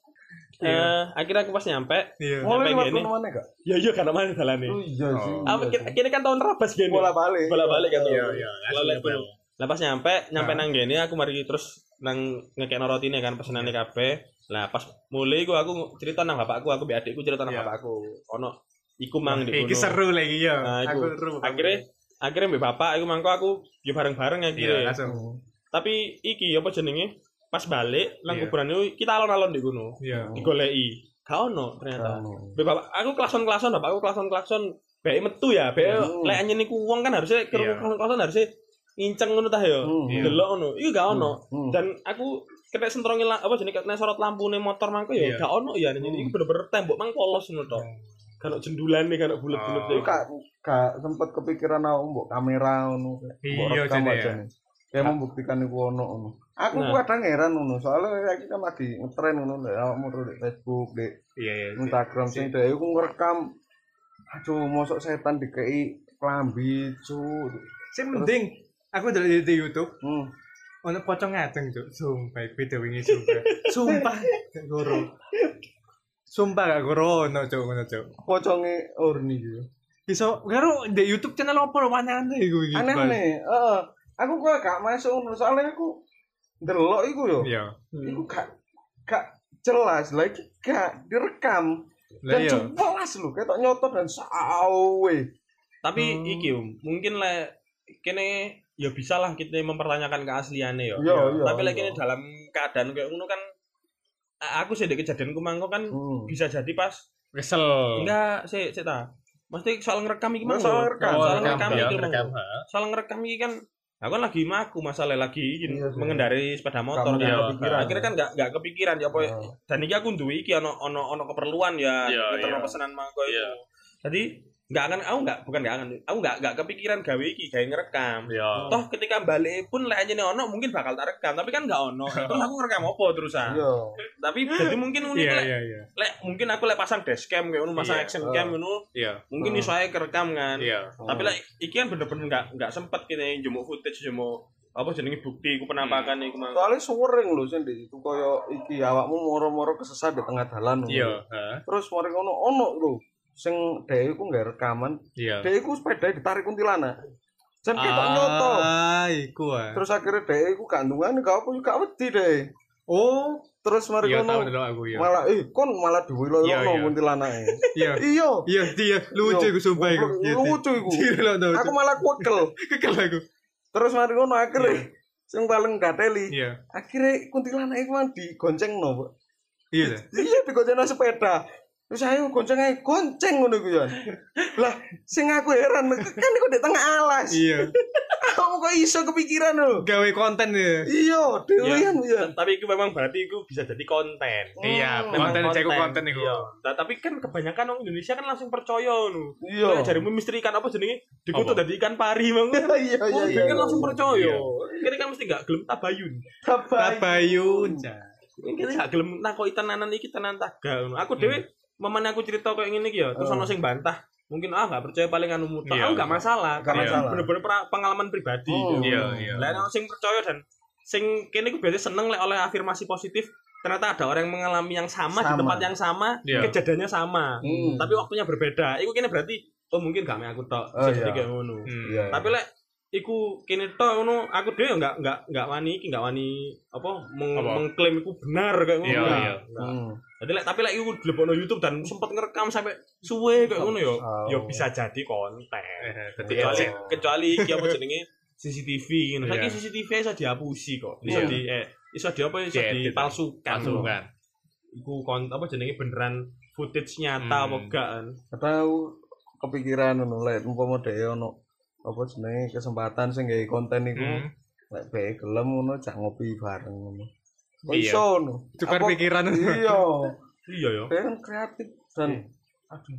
eh akhirnya aku pas nyampe Iya. mulai Sampai lewat gini. mana kak ya iya karena mana jalan nih oh iya sih Oh. apa kini, kini kan tahun rabas gini bola balik bola balik kan Iya, iya. Lalu. Lah pas nyampe, nyampe Nah. nang gini aku mari terus nang ngekekno rotine kan pesenane kabeh. Lah pas mulai gua aku cerita nang bapakku, aku mbek adikku cerita nang Iya. bapakku. Ono iku mang di Iki kono. seru lagi ya. Nah. Aku seru. Akhirnya akhirnya mbek bapak iku mangko aku yo bareng-bareng iya akhirnya. langsung. Hmm. Tapi iki apa jenenge? Pas balik nang Iya. kuburan itu kita alon-alon di kono. Iya. Digoleki. Gak ono ternyata. Mbek bapak aku klason-klason, bapakku klason-klason. Bae metu ya, bae Hmm. lek anyen iku wong kan harusnya ke Iya. klason harusnya nginceng ngono ta ya. Hmm. Iya. Delok ngono. Iku gak ono. Hmm. dan aku kena sentrongi la- apa jenis kena sorot lampu nih motor mangko ya Iya. gak ono ya itu bener-bener tembok mang polos ngono tok kan jendulan nih kan bulat-bulat Oh. nih Lu kak gak sempet kepikiran aku mbok kamera ngono mbok Iya, rekam aja ya. nih kayak membuktikan iku ono ngono aku Nah. kadang heran ngono soalnya aku kan lagi ngetren ngono awakmu terus di Facebook di Iya, iya. Instagram sing dhewe aku ngerekam aduh mosok setan dikei klambi cu Sing mending aku dari di, di YouTube hmm. ono pocong ngajeng cuk. Sumpah video ini sumpah. Sumpah goro. Sumpah gak goro ono cuk ngono cuk. poconge orni gitu Iso karo di YouTube channel apa aneh-aneh iku iki. aneh aneh heeh aku kok gak masuk ngono soalnya aku delok iku yo Iya. iku gak gak jelas lagi gak direkam dan iya. jelas lu ketok nyotot dan sawe tapi Hmm. iki mungkin le kene ya bisa lah kita mempertanyakan keasliannya ya Iya, iya, tapi lagi iya. ini dalam keadaan kayak ngono kan aku sih di kejadianku mangko kan Hmm. bisa jadi pas Kesel. enggak sih sih ta mesti soal ngerekam iki mangko soal rekam. soal Oh, ngerekam ya, iki soal ngerekam iki kan aku kan lagi maku masalah lagi izin Iya sih. mengendarai sepeda motor Kamu kan iya, kepikiran. akhirnya kan gak gak kepikiran ya apa Heeh. dan iki aku duwe iki ono ono ono keperluan ya Iya, iya. pesanan mangko itu Iya. jadi nggak akan aku nggak bukan nggak akan aku nggak nggak kepikiran gawe iki gawe ngerekam Iya. toh ketika balik pun lek anjene ono mungkin bakal tak rekam tapi kan nggak ono terus aku ngerekam apa terusan iya tapi jadi mungkin unik Iya, lek iya, iya. lek mungkin aku lek pasang dashcam kayak ngono pasang Iya. action cam ngono Iya. mungkin Oh. iso ae kerekam kan Iya. tapi lek iki kan bener-bener nggak nggak sempet kene jumuk footage jumuk apa jenenge bukti iku penampakan iku mang soalnya sering lho sing itu koyo iki awakmu moro-moro kesesat di tengah dalan ngono. Iya. Terus mari ngono ono lho sing dhewe iku nggak rekaman Iya. dhewe iku sepeda ditarik kuntilanak jan ketok nyoto Ah, iku ah. terus akhirnya dhewe iku gantungan gak apa gak wedi deh Oh, terus mari iya tahu ngono dulu aku ya. malah eh kon malah diwilo Iya, ono iya. kuntilanake Iya. iya Iya, iya, lucu Iya. iku sumpah iku. Iya, iya. lucu iku aku malah kukel kekel aku. terus mari ngono akhirnya sing paling gateli Iya. akhirnya kuntilanak iku digonceng no Iya. iya digonceng sepeda terus ayo gonceng aja gonceng ngono iku ya lah sing aku heran kan iku di tengah alas Iya. kamu kok iso kepikiran lho Gawe konten ya. iya dewean ya tapi itu memang berarti itu bisa jadi konten Iya, Hmm. konten cek konten iku. Iya. Tapi kan kebanyakan orang Indonesia kan langsung percaya nu. iya Kayak jarimu misteri ikan apa jenenge? Dikutuk dari ikan pari mang. iya iya Oh, iya kan langsung percaya. Iya. Kira kan mesti gak gelem tabayun. Tabayun. Kita gak gelem nakoki tenanan iki tenan taga ngono. Aku dhewe Mamane aku cerita kayak ngene iki ya, terus Oh. ono sing bantah. mungkin ah nggak percaya paling anu mutlak Iya. aku nggak masalah karena bener-bener pengalaman pribadi Oh, gitu. iya, iya. lah nek sing percaya dan sing kene ku biasanya seneng lek oleh afirmasi positif ternyata ada orang yang mengalami yang sama, di Sama. tempat yang sama Iya. kejadiannya sama Hmm. tapi waktunya berbeda iku kene berarti oh mungkin gak aku tok Oh, iya. kayak ngono Hmm. Iya. tapi lek iku kene tok ngono aku dhewe nggak nggak nggak wani iki nggak wani apa, meng- Apa? mengklaim iku benar kayak ngono Iya, iya. Nggak. Hmm. Jadi lek tapi lek iku dilebokno YouTube dan sempat ngerekam sampai suwe kayak ngono yo. Oh. Yo bisa jadi konten. Eh, Kecuali Iya. kecuali iki apa jenenge CCTV ngono. Iya. Saiki CCTV iso dihapusi kok. Iso Iya. di eh iso di apa iso dipalsukan. Langsung loh. kan. Iku kon apa jenenge beneran footage nyata Hmm. apa gak kan. Atau kepikiran ngono lek umpama dhewe ono apa jenenge kesempatan sing gawe konten iku Hmm. lek bae gelem ngono jak ngopi bareng ngono. Iya. iso. Tukar pikiran. Iya. Iya. Dia kan kreatif dan aduh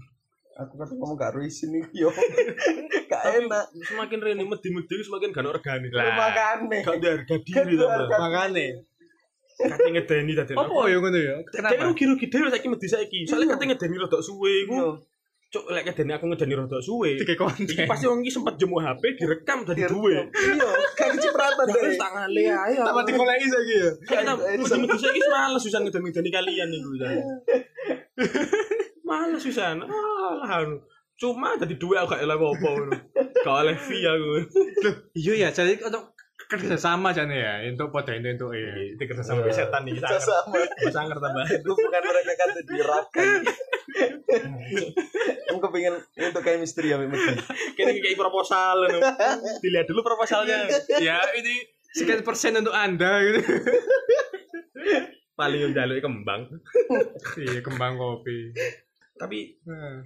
aku kata kamu gak ruisin iki yo. Gak enak. semakin rene medi-medi semakin gak regane. Lah. Makane. Gak ada harga diri to. Makane. Kate ngedeni tadi. Apa ya ngono ya? Kenapa? Kenapa? rugi-rugi dhewe saiki medi saiki. Soalnya kate ngedeni rodok suwe iku. Iya. Cuk lek ngedeni aku ngedeni rodok suwe. Tiga konten. Iki pasti wong iki sempat jemu HP direkam dadi duwe. Iya, kayak kecipratan Terus deh. tak ngale ae. Sama dikoleki saiki ya. Kita mesti saiki males susah ngedeni-ngedeni kalian iku. Males susah. Alah anu. Cuma dadi duwe aku gak elek apa ngono. Gak oleh fee aku. Iya ya, jadi untuk kerja sama jane ya, untuk podo itu untuk eh Itu kerja sama setan iki sangar. Sama. Sangar tambah. Itu bukan mereka kata dirapkan. Kamu kepingin untuk kayak misteri ya Medi. Kene kayak proposal ngono. Dilihat dulu proposalnya. ya ini sekian persen untuk anda gitu. Paling jaluk kembang. iya kembang kopi. Tapi Nah,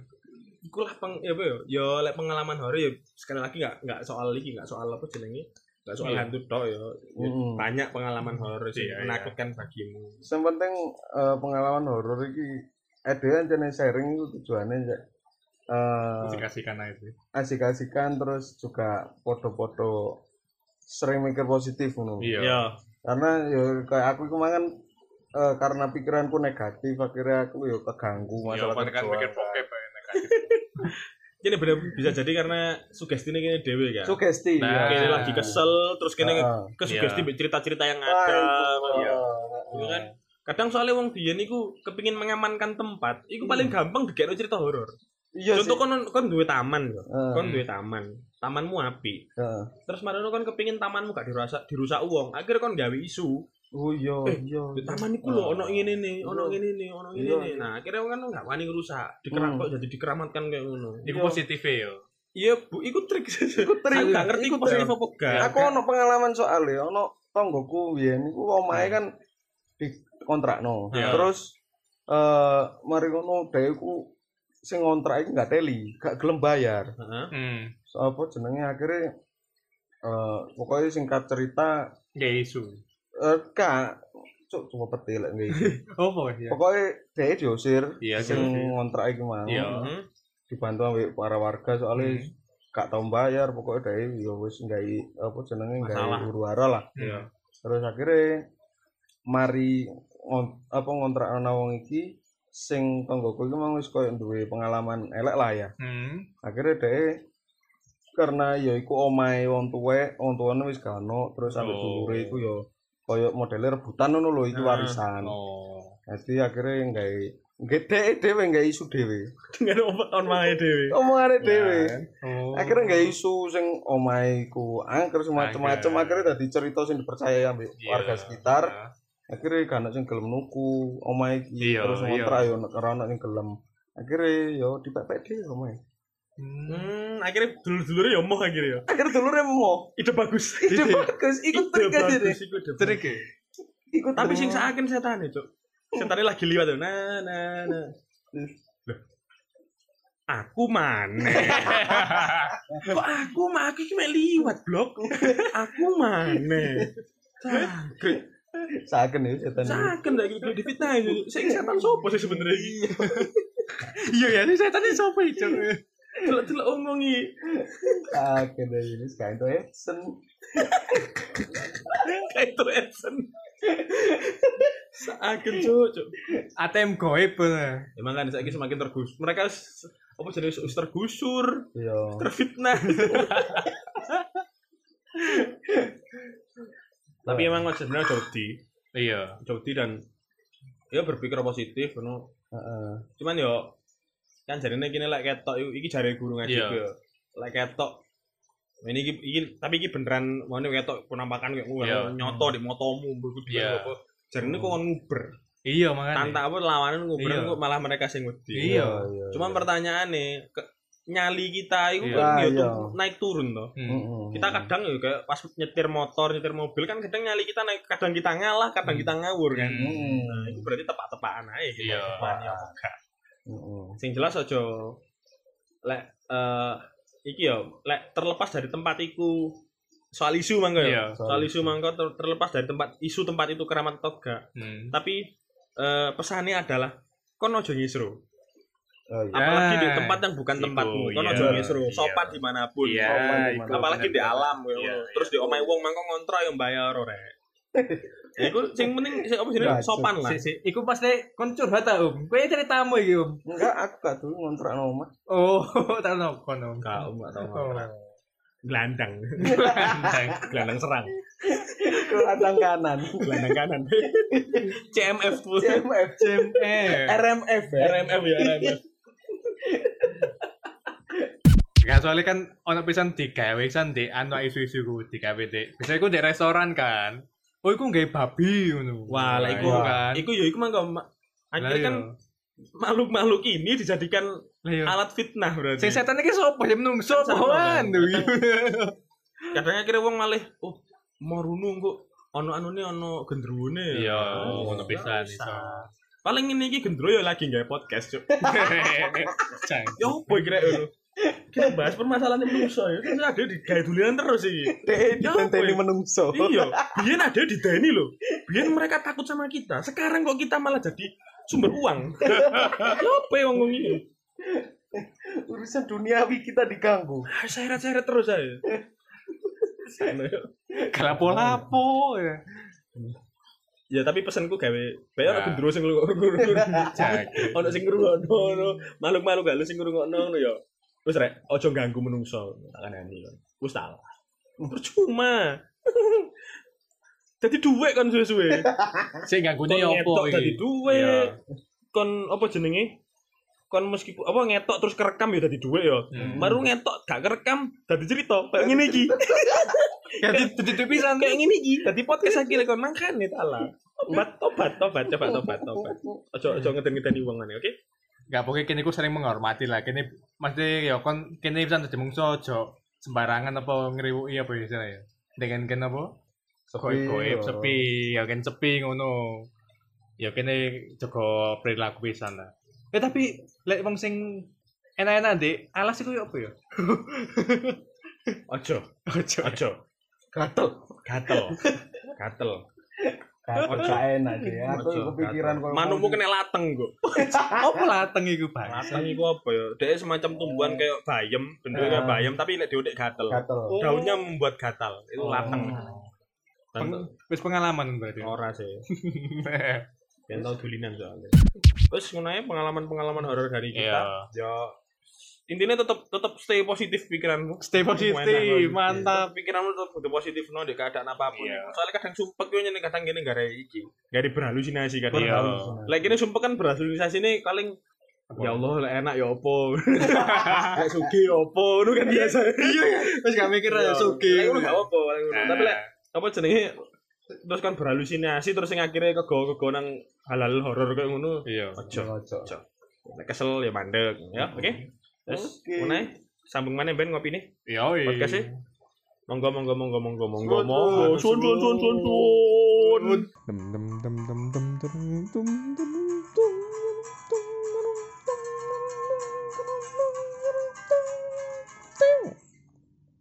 iku lah peng ya apa ya ya lek pengalaman horor ya sekali lagi nggak nggak soal iki nggak soal apa jenenge nggak soal Iya. hantu tok ya Ya, banyak pengalaman horor sih Iya, iya. menakutkan bagimu Yang penting eh, pengalaman horor iki ada yang sharing itu tujuannya ya eh dikasihkan aja itu. asik-asikan terus juga foto-foto sering mikir positif ngono. Iya. ya Karena ya kayak aku kemarin eh, karena pikiranku negatif akhirnya aku ya keganggu Iya, masalah kan kerjaan. mikir ya negatif. ini bener bisa jadi karena sugesti ini kini dewe kan Sugesti. Nah, kini ya. lagi kesel terus kini Ah. ke sugesti Iya. cerita-cerita yang Ah, ada itu. iya. Ah, Itu kan kadang soalnya wong biyen iku kepingin mengamankan tempat iku paling gampang dikira cerita horor Iya contoh kon kon duwe taman Ah, kon duwe taman tamanmu api ah. terus marono kon kepingin tamanmu gak dirusak dirusak uang akhirnya kon gawe isu Oh iya, Eh, iya. di taman iku lho Ah. ono ngene ono Iya. ngene nih ono ngene Iya, iya. nah akhirnya kan nggak wani ngerusak dikeram Hmm. kok jadi dikeramatkan kayak ngono Iku Iya. positif ya. iya bu iku trik Iku trik. aku gak ngerti iku Iku positif trik. apa gak Aku ono pengalaman soalnya, ono tonggoku biyen iku omahe kan di kontrakno. Iya. Terus eh mari ngono dheweku sing ngontrak iki gak teli, gak gelem bayar. Heeh. Hmm. So, apa jenenge akhirnya eh pokoknya singkat cerita Gak isu. Eh kak cuk coba petil lek gitu. Apa ya? Pokoknya dhewe diusir Iya, sing ngontrak iki mau. Iya. Mhm. Dibantu ambek para warga soalnya Hmm. gak tau bayar pokoknya dhewe ya wis nggawe apa jenenge nggawe huru-hara lah. Iya. terus akhirnya mari apa ngontrak ana wong iki sing tanggoku iki mau wis koyo duwe pengalaman elek lah ya Hmm. akhirnya deh karena ya iku omahe wong tuwek wong tuwane wis gak ono terus ambek Oh. dulure iku ya koyo modele rebutan ngono lho iki Ah. warisan. Oh. jadi akhirnya nggawe gede dhewe nggawe isu dhewe. Dengan omongan omongannya dewe omongane dhewe. Oh. akhirnya nggawe isu sing omahe iku angker. semacam-macam akhirnya dadi cerita sing dipercaya ambek Iya. warga sekitar. Akhirnya gak ana sing gelem nuku omahe Iya, terus iya. ngontrak yo ora ana sing gelem. Akhirnya yo dipepek dhewe omahe Hmm. akhirnya dulur-dulurnya ya mau akhirnya ya. Akhirnya dulure mau ide bagus. Ide bagus. Ikut trik aja deh. iku Trik ikut tapi sing seakan setan itu setannya lagi liwat tuh. Nah nah nah Loh. aku mana kok aku mah? Aku mek liwat blok. Aku mana Sakit. saken ya setan. Saken lagi itu. Saya setan sopo sih sebenarnya? Iki. Iya ya, ini setan ini siapa itu? Delok-delok omongi. saken deh ini sekarang tuh Edson Kayak itu Edson. Saken cuk, cuk. ATM goib bener. Emang kan saya semakin tergus. Mereka apa jenis wis tergusur, Iya. terfitnah. Tapi emang sebenarnya Jody, Iya. Jody dan ya berpikir positif, ngono. Heeh. Cuman yo kan jarine kene lek ketok iku- iki jare guru ngaji Iya. ku yo. Lek ketok ini iki, iki tapi iki beneran mau ketok penampakan kayak ngono Iya. nyoto di motomu mbok Iya. apa. Jarine kok kon nguber. Iya makanya. Tantak apa lawanan nguber Iya. kok malah mereka sing wedi. Iya. iya. Cuman pertanyaannya ke, nyali kita itu Iya. kan ya Ah, iya. tuh naik turun toh. Hmm. Heeh. Kita kadang ya kayak pas nyetir motor, nyetir mobil kan kadang nyali kita naik, kadang kita ngalah, kadang kita ngawur kan. Hmm. Heeh. Nah, itu berarti tepat-tepaan aja gitu. Iya. Tepat ya Heeh. Sing jelas aja lek eh iki ya lek terlepas dari tempat iku soal isu mangko ya. Iya. Soal isu mangko ter- terlepas dari tempat isu tempat itu keramat atau enggak. Hmm. Tapi eh pesannya adalah kon ojo nyisru. Oh, iya. Apalagi di Ah, tempat yang bukan iku, tempatmu. Kon iya. nyisru. Iya. Sopan di mana pun. Iya, Sopan iku dimana- apalagi di alam ya. Iya, terus di omahe wong mangko ngontrak yang bayar ora. ya iku sing penting sing apa jenenge sopan lah. Si, si, iku pas nek kon curhat ta, Om. Kowe ceritamu iki, Om. Enggak, aku gak dulu ngontrak nomah. Oh, tak ono kono. Om. Enggak, Om, enggak tahu Oh. ngontrak. Gelandang. Gelandang serang. Kelatang kanan. Gelandang kanan. CMF tuh. CMF. Eh. RMF ya. RMF ya, RMF. Gak soalnya kan ono pisan digawe pisan di anu isu-isu ku digawe di. Biasanya ku di restoran kan. Oh, iku nggawe babi ngono. Wah, lah iku Wah. kan. Iku ya iku mangko ma- akhirnya Lah, kan iya. makhluk-makhluk ini dijadikan Lah iya. alat fitnah berarti. Sing setan iki sapa ya menungso sama, anu. Kadang akhirnya wong malih oh mau runu kok ono anune ono gendruwone. Iya, Oh, ngono pisan bisa. iso. Paling ini iki gendro ya lagi gawe podcast, Cuk. Cang. Ya opo kira ngono. Kita bahas permasalahan manusia ya. Terus ada di gawe dulinan terus iki. Dek Ya, ditenteni apa ya? menungso. Iya, biyen ada di Dani loh. Biyen mereka takut sama kita. Sekarang kok kita malah jadi sumber uang. Ya Apa yang ngomong ini? Urusan duniawi kita diganggu. Ah, Seret-seret terus saya. Kalapo-lapo ya. ya tapi pesanku gawe bayar Nah. aku gendro sing ngrungokno. Ono sing ngrungokno makhluk-makhluk halus sing ngrungokno ya. Wis rek, ojo ganggu menungso. Tak kandhani kon. Wis tak. Percuma. Jadi duit kan suwe-suwe. Sing ganggune apa ngetok dadi iki? duwe. Iya. Kon apa jenenge? Kon meskipun apa ngetok terus kerekam ya dadi duwe ya. Hmm. Baru ngetok gak kerekam dadi cerita. Kayak ngene iki. Jadi jadi pisan Kayak ngene iki. Dadi podcast akhirnya kon mangkane ta lah. Tobat, tobat, tobat, coba tobat, tobat. Ojo ojo ngeden-ngedeni wong oke? Gak pokoknya kini ku sering menghormati lah. Kini mesti ya kon kini bisa jadi mungso ojo sembarangan apa ngeriwuki apa ya istilahnya. Dengan kan apa? Sepi, Goib yo. sepi, ya kan sepi ngono. Ya kini jaga perilaku pisan lah. Eh tapi lek wong sing enak-enak Dik, alas iku ya apa ya? Ojo, Ojo. ojo. Gatel. Gatel. Gatel. Ojo. gak enak deh. Aku kepikiran koyo Manukmu kena lateng kok. Apa lateng iku, Bang? Lateng iku apa ya? Dia semacam tumbuhan kayak bayam, bentuknya Ah. bayam tapi lek diudik gatel. Gatel. Daunnya membuat gatal. Itu Oh. lateng. Dan wis pengalaman berarti. ora sih. Ben tau dulinan soalnya. Terus ae pengalaman-pengalaman horor dari kita. Ya intinya tetap tetap stay positif pikiranmu. Stay positif, mantap. Pikiranmu tetap kudu positif no di keadaan apa pun. Iya. Soalnya kadang sumpek yo nyene kadang gini gak ada iki. Gak ada berhalusinasi kan. Iya. Lagi ini sumpek kan berhalusinasi ini paling Ya Allah, lah enak ya opo. Kayak sugi ya opo, itu kan biasa. Iya, Wis gak mikir Iya. ya sugi. Lek ngono gak paling ngono. Nah. Tapi lek apa jenenge terus kan berhalusinasi terus sing akhirnya kego-kego nang halal horor kayak ngono. Iya. Ojo. Ojo. Kesel ya mandek, ya. Oke. Terus ngono ae. Sambung mana Ben ngopi nih? Yo. Podcast sih. Monggo monggo monggo monggo monggo monggo. sun, Sun sun sun sun. Dem dem dem dem dem dem dem dem